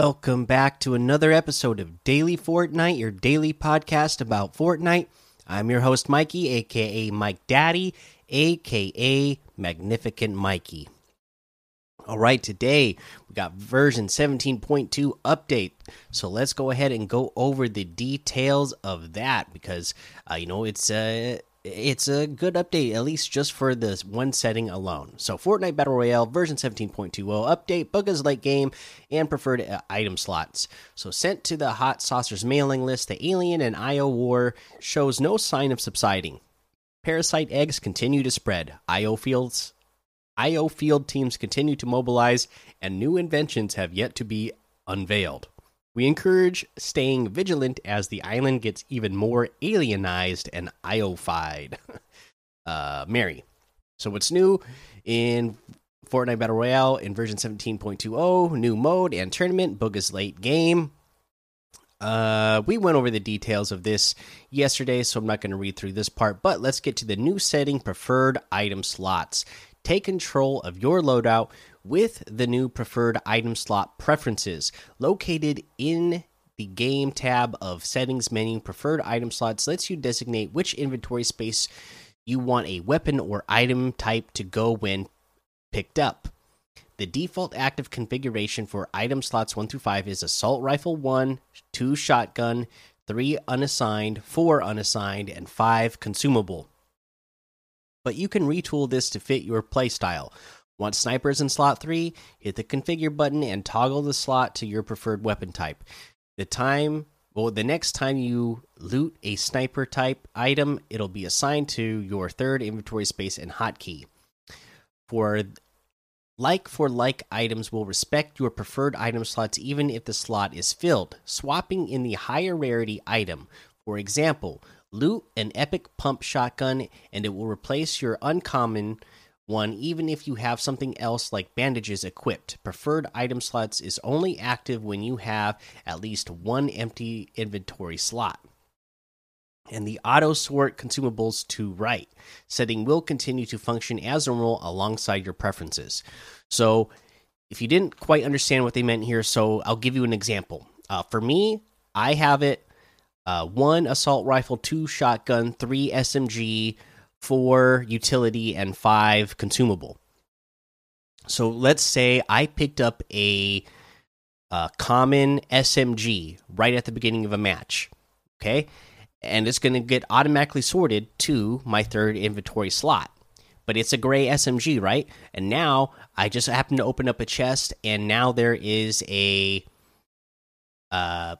Welcome back to another episode of Daily Fortnite, your daily podcast about Fortnite. I'm your host, Mikey, aka Mike Daddy, aka Magnificent Mikey. All right, today we got version 17.2 update. So let's go ahead and go over the details of that because uh, you know it's uh, it's a good update, at least just for this one setting alone. So, Fortnite Battle Royale version 17.20 update, Bugha's late game, and preferred uh, item slots. So, sent to the Hot Saucers mailing list, the Alien and IO war shows no sign of subsiding. Parasite eggs continue to spread. IO fields. IO field teams continue to mobilize, and new inventions have yet to be unveiled. We encourage staying vigilant as the island gets even more alienized and IOfied. uh, Mary. So, what's new in Fortnite Battle Royale in version 17.20? New mode and tournament, Bugha's late game. Uh, we went over the details of this yesterday, so I'm not going to read through this part, but let's get to the new setting preferred item slots. Take control of your loadout with the new preferred item slot preferences located in the game tab of settings menu. Preferred item slots lets you designate which inventory space you want a weapon or item type to go when picked up. The default active configuration for item slots 1 through 5 is assault rifle 1 2 shotgun 3 unassigned 4 unassigned and 5 consumable. But you can retool this to fit your playstyle Want snipers in slot 3? Hit the configure button and toggle the slot to your preferred weapon type. The time, well, the next time you loot a sniper type item, it'll be assigned to your third inventory space and hotkey. For like for like items will respect your preferred item slots even if the slot is filled, swapping in the higher rarity item. For example, loot an epic pump shotgun and it will replace your uncommon one even if you have something else like bandages equipped. Preferred item slots is only active when you have at least one empty inventory slot. And the auto sort consumables to right setting will continue to function as a rule alongside your preferences. So, if you didn't quite understand what they meant here, so I'll give you an example. Uh, for me, I have it uh, one assault rifle, two shotgun, three SMG, four utility, and five consumable. So let's say I picked up a, a common SMG right at the beginning of a match. Okay. And it's going to get automatically sorted to my third inventory slot. But it's a gray SMG, right? And now I just happen to open up a chest, and now there is a uh,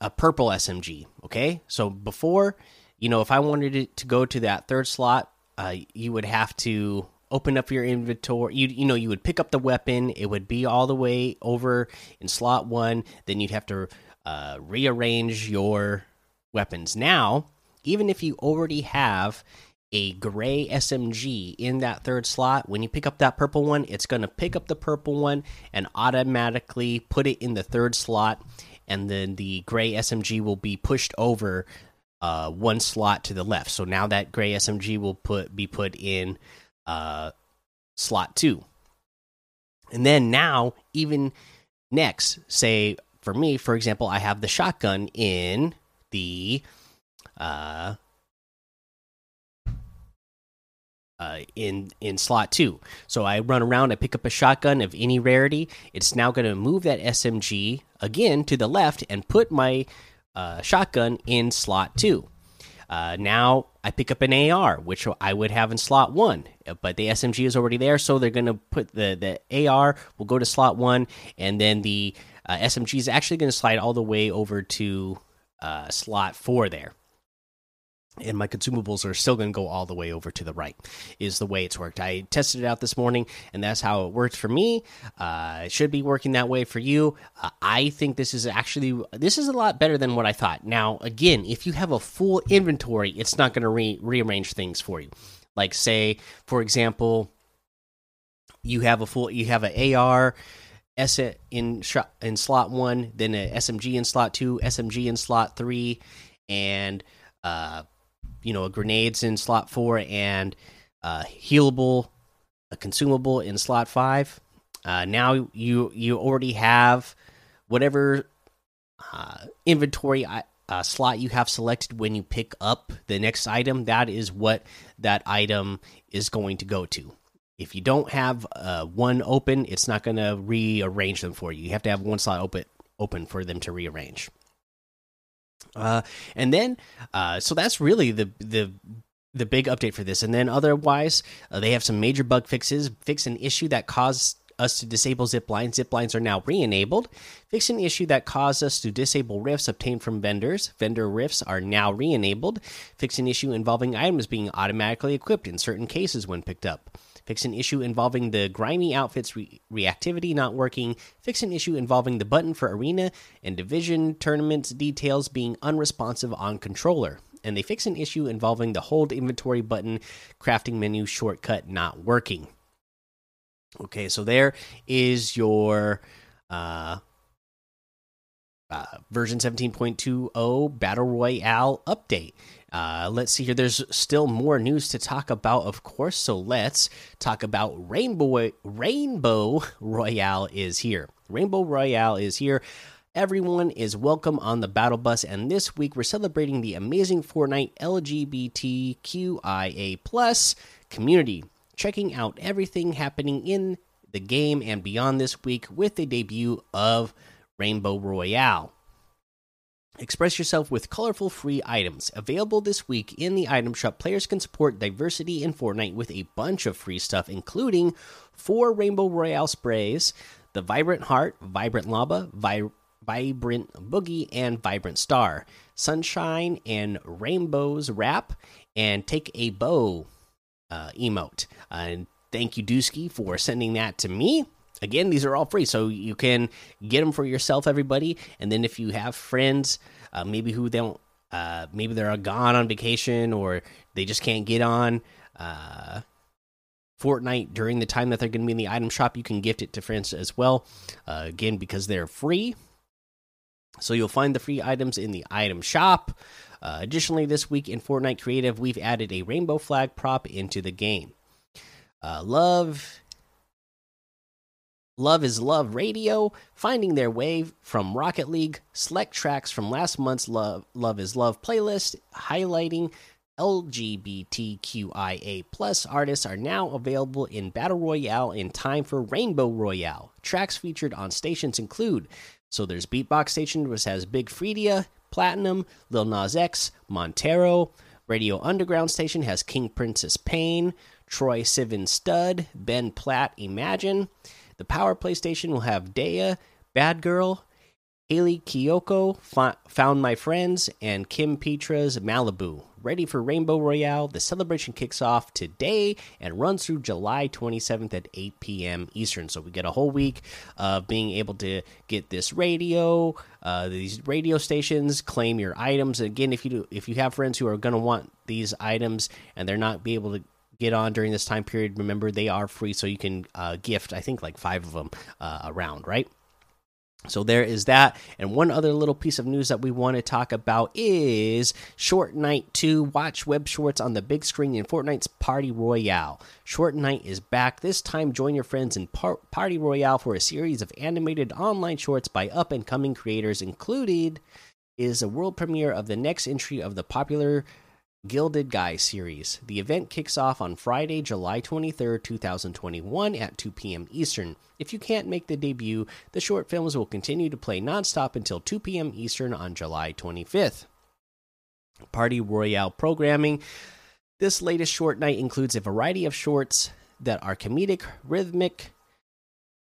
a purple SMG. Okay, so before you know, if I wanted it to go to that third slot, uh, you would have to open up your inventory. You you know, you would pick up the weapon. It would be all the way over in slot one. Then you'd have to uh, rearrange your weapons. Now, even if you already have a gray SMG in that third slot, when you pick up that purple one, it's going to pick up the purple one and automatically put it in the third slot. And then the gray SMG will be pushed over uh, one slot to the left. So now that gray SMG will put be put in uh, slot two. And then now, even next, say for me, for example, I have the shotgun in the uh, uh, in in slot two. So I run around, I pick up a shotgun of any rarity. It's now going to move that SMG again to the left and put my uh, shotgun in slot two. Uh, now I pick up an AR, which I would have in slot one, but the SMG is already there, so they're going to put the the AR will go to slot one, and then the uh, SMG is actually going to slide all the way over to uh, slot four there and my consumables are still going to go all the way over to the right is the way it's worked. I tested it out this morning and that's how it worked for me. Uh, it should be working that way for you. Uh, i think this is actually this is a lot better than what i thought. Now again if you have a full inventory it's not going to re rearrange things for you. Like say for example you have a full you have an ar S in in slot one, then a SMG in slot two, SMG in slot three, and uh, you know grenades in slot four and uh, healable, a consumable in slot five. Uh, now you you already have whatever uh, inventory uh, slot you have selected when you pick up the next item, that is what that item is going to go to. If you don't have uh, one open, it's not going to rearrange them for you. You have to have one slot open open for them to rearrange. Uh, and then, uh, so that's really the the the big update for this. And then otherwise, uh, they have some major bug fixes. Fix an issue that caused us to disable zip lines. Zip lines are now re-enabled. Fix an issue that caused us to disable rifts obtained from vendors. Vendor rifts are now re-enabled. Fix an issue involving items being automatically equipped in certain cases when picked up. Fix an issue involving the grimy outfits re reactivity not working. Fix an issue involving the button for arena and division tournaments details being unresponsive on controller. And they fix an issue involving the hold inventory button crafting menu shortcut not working. Okay, so there is your uh, uh, version 17.20 Battle Royale update. Uh, let's see here. There's still more news to talk about, of course. So let's talk about Rainbow Rainbow Royale is here. Rainbow Royale is here. Everyone is welcome on the battle bus, and this week we're celebrating the amazing Fortnite LGBTQIA plus community checking out everything happening in the game and beyond this week with the debut of Rainbow Royale. Express yourself with colorful free items. Available this week in the item shop, players can support diversity in Fortnite with a bunch of free stuff, including four Rainbow Royale sprays, the Vibrant Heart, Vibrant Llama, Vi Vibrant Boogie, and Vibrant Star, Sunshine and Rainbows Wrap, and Take a Bow uh, emote. Uh, and thank you, Dusky, for sending that to me. Again, these are all free, so you can get them for yourself, everybody. And then if you have friends, uh, maybe who don't, uh, maybe they're gone on vacation or they just can't get on uh, Fortnite during the time that they're going to be in the item shop, you can gift it to friends as well. Uh, again, because they're free. So you'll find the free items in the item shop. Uh, additionally, this week in Fortnite Creative, we've added a rainbow flag prop into the game. Uh, love, love is love radio, finding their way from Rocket League. Select tracks from last month's love, love is love playlist, highlighting LGBTQIA plus artists are now available in Battle Royale in time for Rainbow Royale. Tracks featured on stations include so there's Beatbox Station, which has Big Freedia, Platinum, Lil Nas X, Montero. Radio Underground Station has King Princess Pain, Troye Sivan Stud, Ben Platt Imagine. The Power PlayStation will have Daya, Bad Girl, Hayley Kiyoko, Found My Friends, and Kim Petras Malibu. Ready for Rainbow Royale? The celebration kicks off today and runs through July 27th at 8 p.m. Eastern. So we get a whole week of being able to get this radio, uh, these radio stations, claim your items. Again, if you do, if you have friends who are going to want these items and they're not be able to get on during this time period, remember they are free, so you can uh, gift. I think like five of them uh, around, right? So there is that. And one other little piece of news that we want to talk about is Short Night 2. Watch web shorts on the big screen in Fortnite's Party Royale. Short Night is back. This time, join your friends in Par Party Royale for a series of animated online shorts by up and coming creators, included is a world premiere of the next entry of the popular Gilded Guy series. The event kicks off on Friday, July 23rd, 2021 at 2 p.m. Eastern. If you can't make the debut, the short films will continue to play nonstop until 2 p.m. Eastern on July 25th. Party Royale programming. This latest short night includes a variety of shorts that are comedic, rhythmic,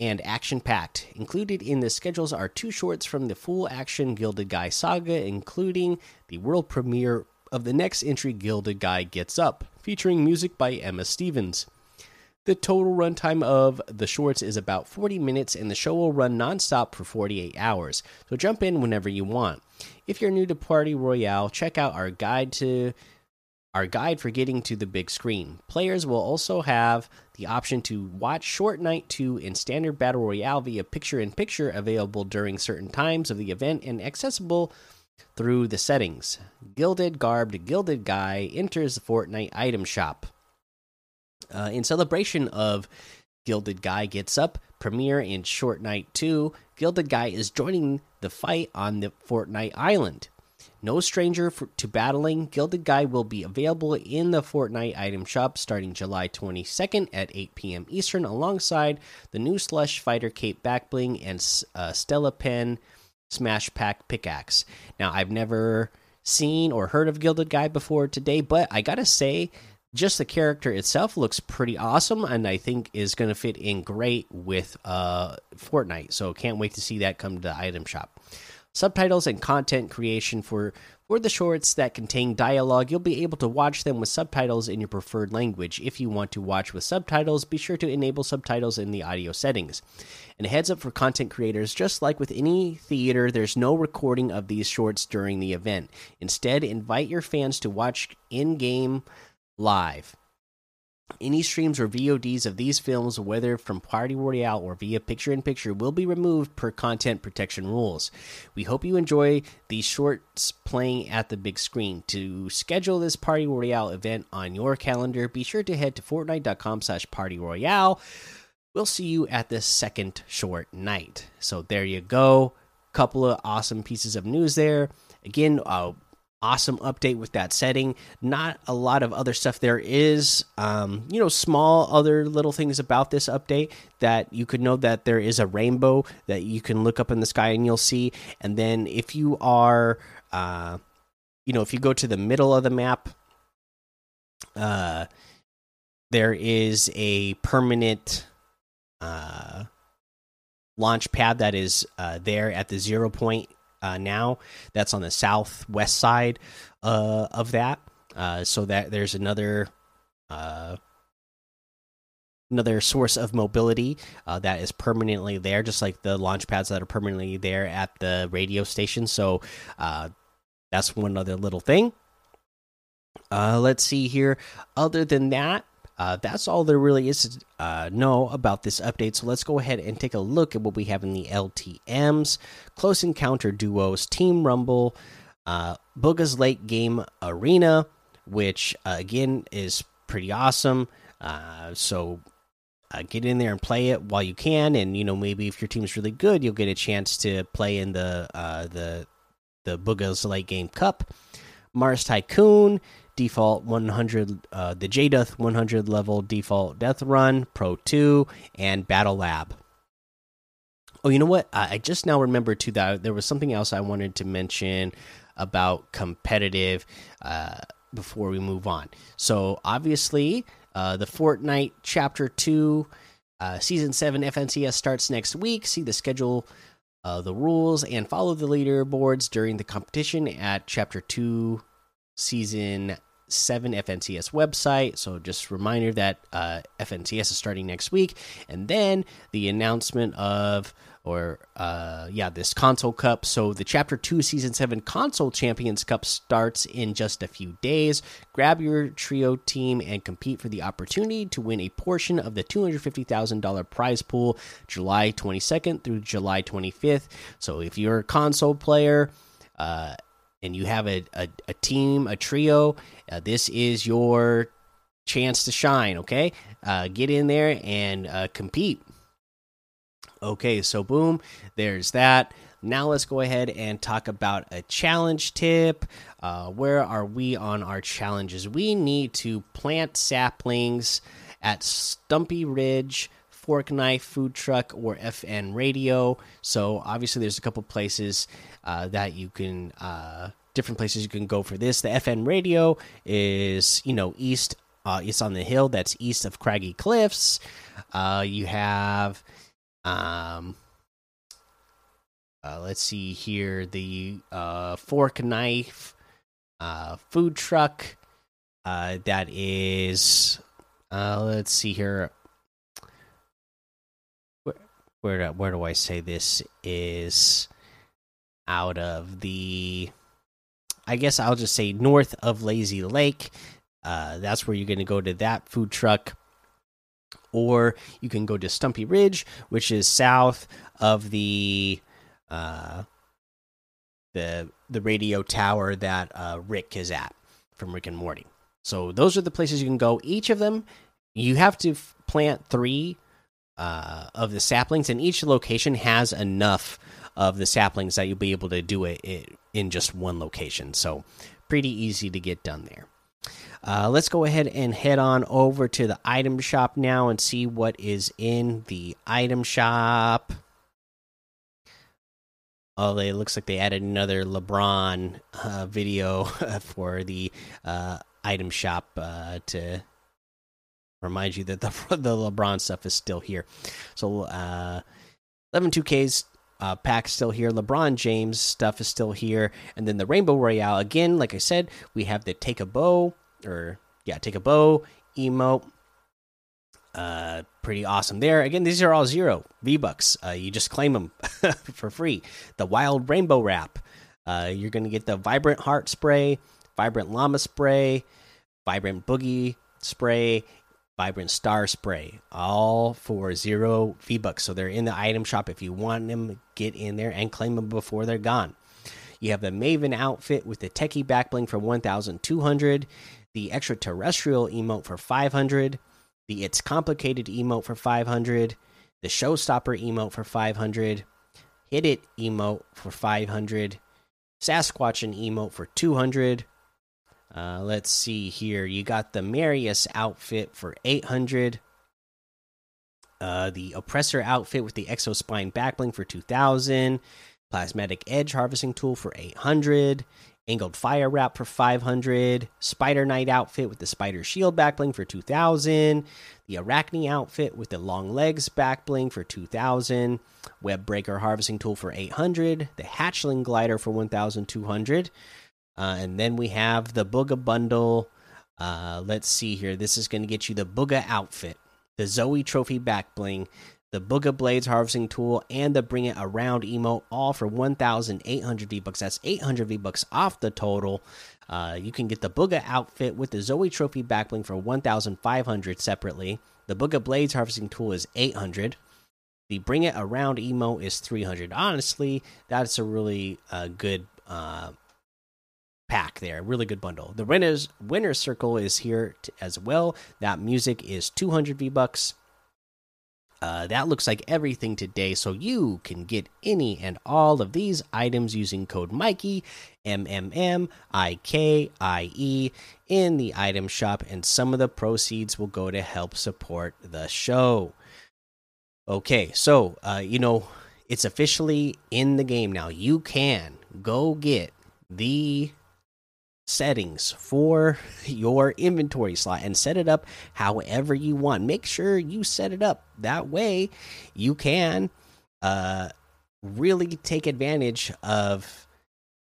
and action packed. Included in the schedules are two shorts from the full action Gilded Guy saga, including the world premiere of the next entry Gilded Guy Gets Up, featuring music by Emma Stevens. The total runtime of the shorts is about 40 minutes, and the show will run nonstop for 48 hours. So jump in whenever you want. If you're new to Party Royale, check out our guide to our guide for getting to the big screen. Players will also have the option to watch Short Night 2 in Standard Battle Royale via picture in picture, available during certain times of the event and accessible through the settings. Gilded Garbed Gilded Guy enters the Fortnite item shop. Uh, in celebration of Gilded Guy gets up. Premiere in Short Night 2. Gilded Guy is joining the fight on the Fortnite Island. No stranger for, to battling, Gilded Guy will be available in the Fortnite item shop starting July 22nd at 8 p.m. Eastern, alongside the new Slush Fighter Cape Backbling and uh, Stella Pen Smash Pack Pickaxe. Now, I've never seen or heard of Gilded Guy before today, but I gotta say, just the character itself looks pretty awesome, and I think is going to fit in great with uh, Fortnite. So, can't wait to see that come to the item shop subtitles and content creation for for the shorts that contain dialogue you'll be able to watch them with subtitles in your preferred language. If you want to watch with subtitles be sure to enable subtitles in the audio settings. And a heads up for content creators just like with any theater there's no recording of these shorts during the event. Instead invite your fans to watch in game live any streams or VODs of these films, whether from Party Royale or via picture in picture, will be removed per content protection rules. We hope you enjoy these shorts playing at the big screen. To schedule this Party Royale event on your calendar, be sure to head to Fortnite.com slash Party Royale. We'll see you at the second short night. So there you go. Couple of awesome pieces of news there. Again, uh, awesome update with that setting. Not a lot of other stuff. There is, um, you know, small other little things about this update that you could know that there is a rainbow that you can look up in the sky and you'll see. And then if you are, uh, you know, if you go to the middle of the map, uh, there is a permanent uh, launch pad that is uh, there at the zero point uh, now. That's on the southwest side uh, of that. Uh, so that there's another uh, another source of mobility uh, that is permanently there, just like the launch pads that are permanently there at the radio station. So uh, that's one other little thing. let's see here. Other than that, uh, that's all there really is to uh, know about this update. So let's go ahead and take a look at what we have in the LTMs Close Encounter Duos, Team Rumble, uh, Bugha's Late Game Arena, which uh, again is pretty awesome. Uh, so uh, get in there and play it while you can, and you know maybe if your team's really good, you'll get a chance to play in the uh, the the Bugha's Late Game Cup. Mars Tycoon, default 100 uh, the Jadeth 100 level default death run pro 2 and battle lab. Oh you know what? I just now remember too that there was something else i wanted to mention about competitive uh, before we move on. So obviously uh, the fortnite chapter 2 uh, season 7 fncs starts next week. See the schedule uh, the rules and follow the leaderboards during the competition at chapter 2 season 7 FNCS website. So just reminder that uh, FNCS is starting next week, and then the announcement of or uh yeah this console cup. So the chapter 2 season 7 console champions cup starts in just a few days. Grab your trio team and compete for the opportunity to win a portion of the $250000 prize pool july 22nd through july 25th so if you're a console player uh and you have a, a, a team, a trio, uh, this is your chance to shine. Okay, uh, get in there and uh, compete. Okay, so boom, there's that. Now let's go ahead and talk about a challenge tip. Uh, where are we on our challenges? We need to plant saplings at Stumpy Ridge fork knife food truck or fn radio so obviously there's a couple places uh, that you can uh, different places you can go for this. The FN radio is you know east. Uh, it's on the hill that's east of Craggy Cliffs. Uh, you have, um, uh, let's see here, the uh, fork knife food truck that is. Uh, let's see here. Where where do, where do I say this is? out of the I guess I'll just say north of Lazy Lake. Uh, that's where you're going to go to that food truck. Or you can go to Stumpy Ridge, which is south of the uh, the the radio tower that uh, Rick is at from Rick and Morty. So those are the places you can go. Each of them, you have to plant three uh, of the saplings, and each location has enough of the saplings that you'll be able to do it in just one location. So, pretty easy to get done there. Uh, let's go ahead and head on over to the item shop now and see what is in the item shop. Oh, it looks like they added another LeBron uh, video for the uh, item shop uh, to remind you that the the LeBron stuff is still here. So, uh, 11 2Ks uh, pack still here. LeBron James stuff is still here, and then the Rainbow Royale again. Like I said, we have the take a bow or yeah, take a bow emote. Uh, pretty awesome there. Again, these are all zero V bucks. Uh, you just claim them for free. The Wild Rainbow Wrap. Uh, you're gonna get the Vibrant Heart Spray, Vibrant Llama Spray, Vibrant Boogie Spray, Vibrant Star Spray, all for zero V bucks. So they're in the item shop. If you want them, get in there and claim them before they're gone. You have the Maven outfit with the Techie back bling for 1,200, the extraterrestrial emote for 500, the It's Complicated emote for 500, the Showstopper emote for 500, Hit It emote for 500, Sasquatchin' emote for 200, uh, let's see here. You got the Marius outfit for 800. Uh, the Oppressor outfit with the Exospine backbling for 2000. Plasmatic Edge harvesting tool for 800. Angled Fire Wrap for 500. Spider Knight outfit with the Spider Shield backbling for 2000. The Arachne outfit with the Long Legs backbling for 2000. Web Breaker harvesting tool for 800. The Hatchling Glider for 1200. Uh, and then we have the Bugha bundle. Uh, let's see here. This is going to get you the Bugha outfit, the Zoe Trophy back bling, the Bugha Blades harvesting tool, and the Bring It Around emote, all for 1,800 V bucks. That's 800 V bucks off the total. Uh, you can get the Bugha outfit with the Zoe Trophy back bling for 1,500 separately. The Bugha Blades harvesting tool is 800. The Bring It Around emote is 300. Honestly, that's a really uh, good uh, pack there. Really good bundle. The winners winner circle is here as well. That music is 200 V bucks. Uh, that looks like everything today, so you can get any and all of these items using code Mikey M M M I K I E in the item shop, and some of the proceeds will go to help support the show. Okay, so uh, you know it's officially in the game now. You can go get the settings for your inventory slot and set it up however you want. Make sure you set it up that way you can uh really take advantage of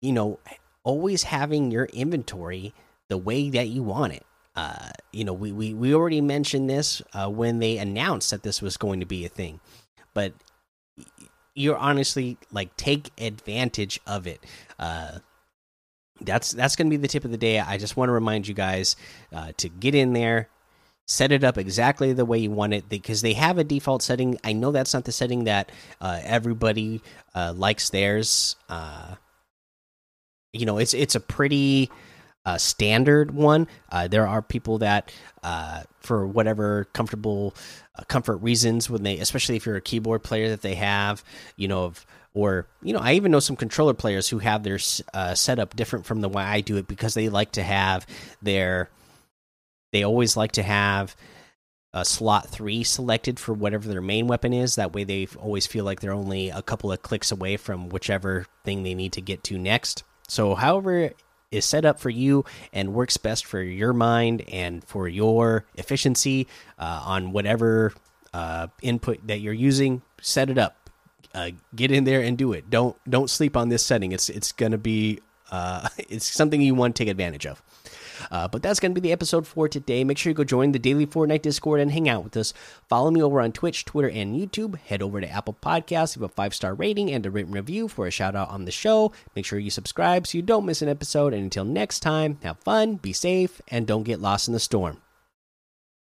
you know always having your inventory the way that you want it. Uh, you know, we, we, we already mentioned this uh, when they announced that this was going to be a thing, but you're honestly like take advantage of it. Uh, that's that's going to be the tip of the day. I just want to remind you guys uh, to get in there, set it up exactly the way you want it because they have a default setting. I know that's not the setting that uh, everybody uh, likes theirs. Uh, you know, it's it's a pretty uh, standard one. Uh, there are people that, for whatever comfortable comfort reasons, when they, especially if you're a keyboard player, that they have, you know, of or you know i even know some controller players who have their uh, setup different from the way i do it because they like to have their they always like to have a slot three selected for whatever their main weapon is. That way they always feel like they're only a couple of clicks away from whichever thing they need to get to next. So however is set up for you and works best for your mind and for your efficiency uh, on whatever uh, input that you're using set it up uh, get in there and do it. Don't don't sleep on this setting. It's it's gonna be uh, it's something you want to take advantage of. Uh, but that's going to be the episode for today. Make sure you go join the Daily Fortnite Discord and hang out with us. Follow me over on Twitch, Twitter, and YouTube. Head over to Apple Podcasts, leave a five star rating and a written review for a shout out on the show. Make sure you subscribe so you don't miss an episode. And until next time, have fun, be safe, and don't get lost in the storm.